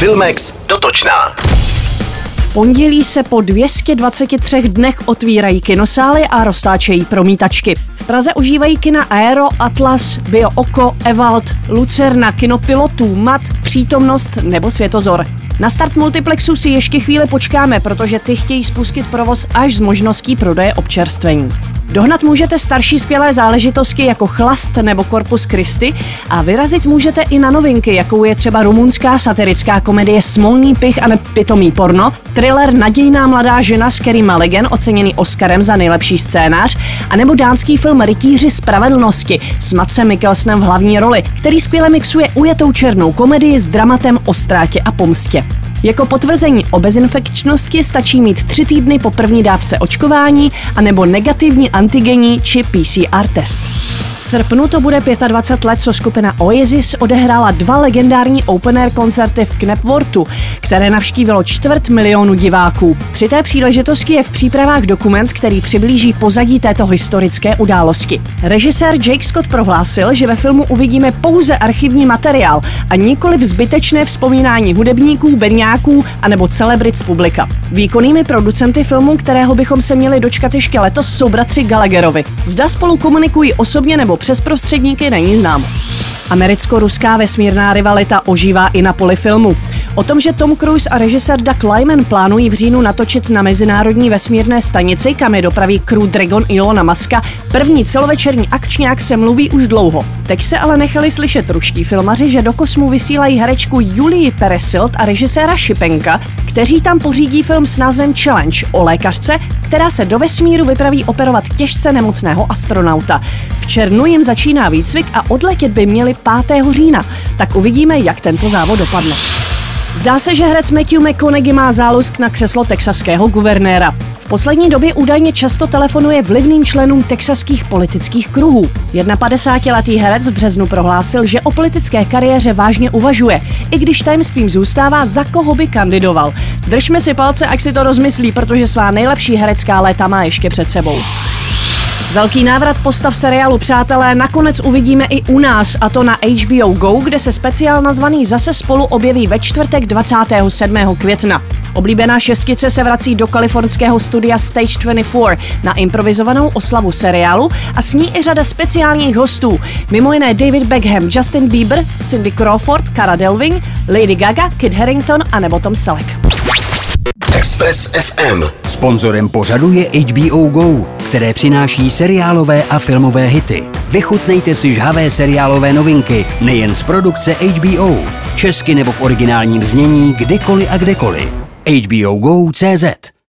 Filmex dotočná. V pondělí se po 223 dnech otvírají kinosály a roztáčejí promítačky. V Praze užívají kina Aero, Atlas, Bio Oko, Evald, Lucerna, Kinopilotů, Mat, Přítomnost nebo Světozor. Na start multiplexu si ještě chvíli počkáme, protože ty chtějí spustit provoz až s možností prodeje občerstvení. Dohnat můžete starší skvělé záležitosti jako Chlast nebo Corpus Christi a vyrazit můžete i na novinky, jakou je třeba rumunská satirická komedie Smolný pich a nepitomý porno, thriller Nadějná mladá žena s Kerry Mulligan, oceněný Oscarem za nejlepší scénář, a nebo dánský film Rytíři spravedlnosti s Matcem Mikkelsnem v hlavní roli, který skvěle mixuje ujetou černou komedii s dramatem o ztrátě a pomstě. Jako potvrzení o bezinfekčnosti stačí mít tři týdny po první dávce očkování anebo negativní antigenní či PCR test. V srpnu to bude 25 let, co skupina Oasis odehrála dva legendární open air koncerty v Knepworthu, které navštívilo čtvrt milionu diváků. Při té příležitosti je v přípravách dokument, který přiblíží pozadí této historické události. Režisér Jake Scott prohlásil, že ve filmu uvidíme pouze archivní materiál a nikoli zbytečné vzpomínání hudebníků, berňáků anebo celebrit z publika. Výkonnými producenty filmu, kterého bychom se měli dočkat ještě letos, jsou bratři Gallagherovi. Zda spolu komunikují osobně nebo přes prostředníky není známo. Americko-ruská vesmírná rivalita ožívá i na poli filmu. O tom, že Tom Cruise a režisér Doug Lyman plánují v říjnu natočit na Mezinárodní vesmírné stanici, kam je dopraví Crew Dragon Ilona Maska, první celovečerní akčňák se mluví už dlouho. Teď se ale nechali slyšet ruští filmaři, že do kosmu vysílají herečku Julii Peresilt a režiséra Šipenka, kteří tam pořídí film s názvem Challenge o lékařce, která se do vesmíru vypraví operovat těžce nemocného astronauta. V červnu jim začíná výcvik a odletět by měli 5. října. Tak uvidíme, jak tento závod dopadne. Zdá se, že herec Matthew McConaughey má zálusk na křeslo texaského guvernéra. V poslední době údajně často telefonuje vlivným členům texaských politických kruhů. 51-letý herec v březnu prohlásil, že o politické kariéře vážně uvažuje, i když tajemstvím zůstává, za koho by kandidoval. Držme si palce, ať si to rozmyslí, protože svá nejlepší herecká léta má ještě před sebou. Velký návrat postav seriálu Přátelé nakonec uvidíme i u nás, a to na HBO Go, kde se speciál nazvaný Zase spolu objeví ve čtvrtek 27. května. Oblíbená šestice se vrací do kalifornského studia Stage 24 na improvizovanou oslavu seriálu a s ní i řada speciálních hostů, mimo jiné David Beckham, Justin Bieber, Cindy Crawford, Cara Delving, Lady Gaga, Kid Harington a nebo Tom Selleck. Express FM. Sponzorem pořadu je HBO Go, které přináší seriálové a filmové hity. Vychutnejte si žhavé seriálové novinky nejen z produkce HBO, česky nebo v originálním znění kdykoliv a kdekoliv. HBO Go.cz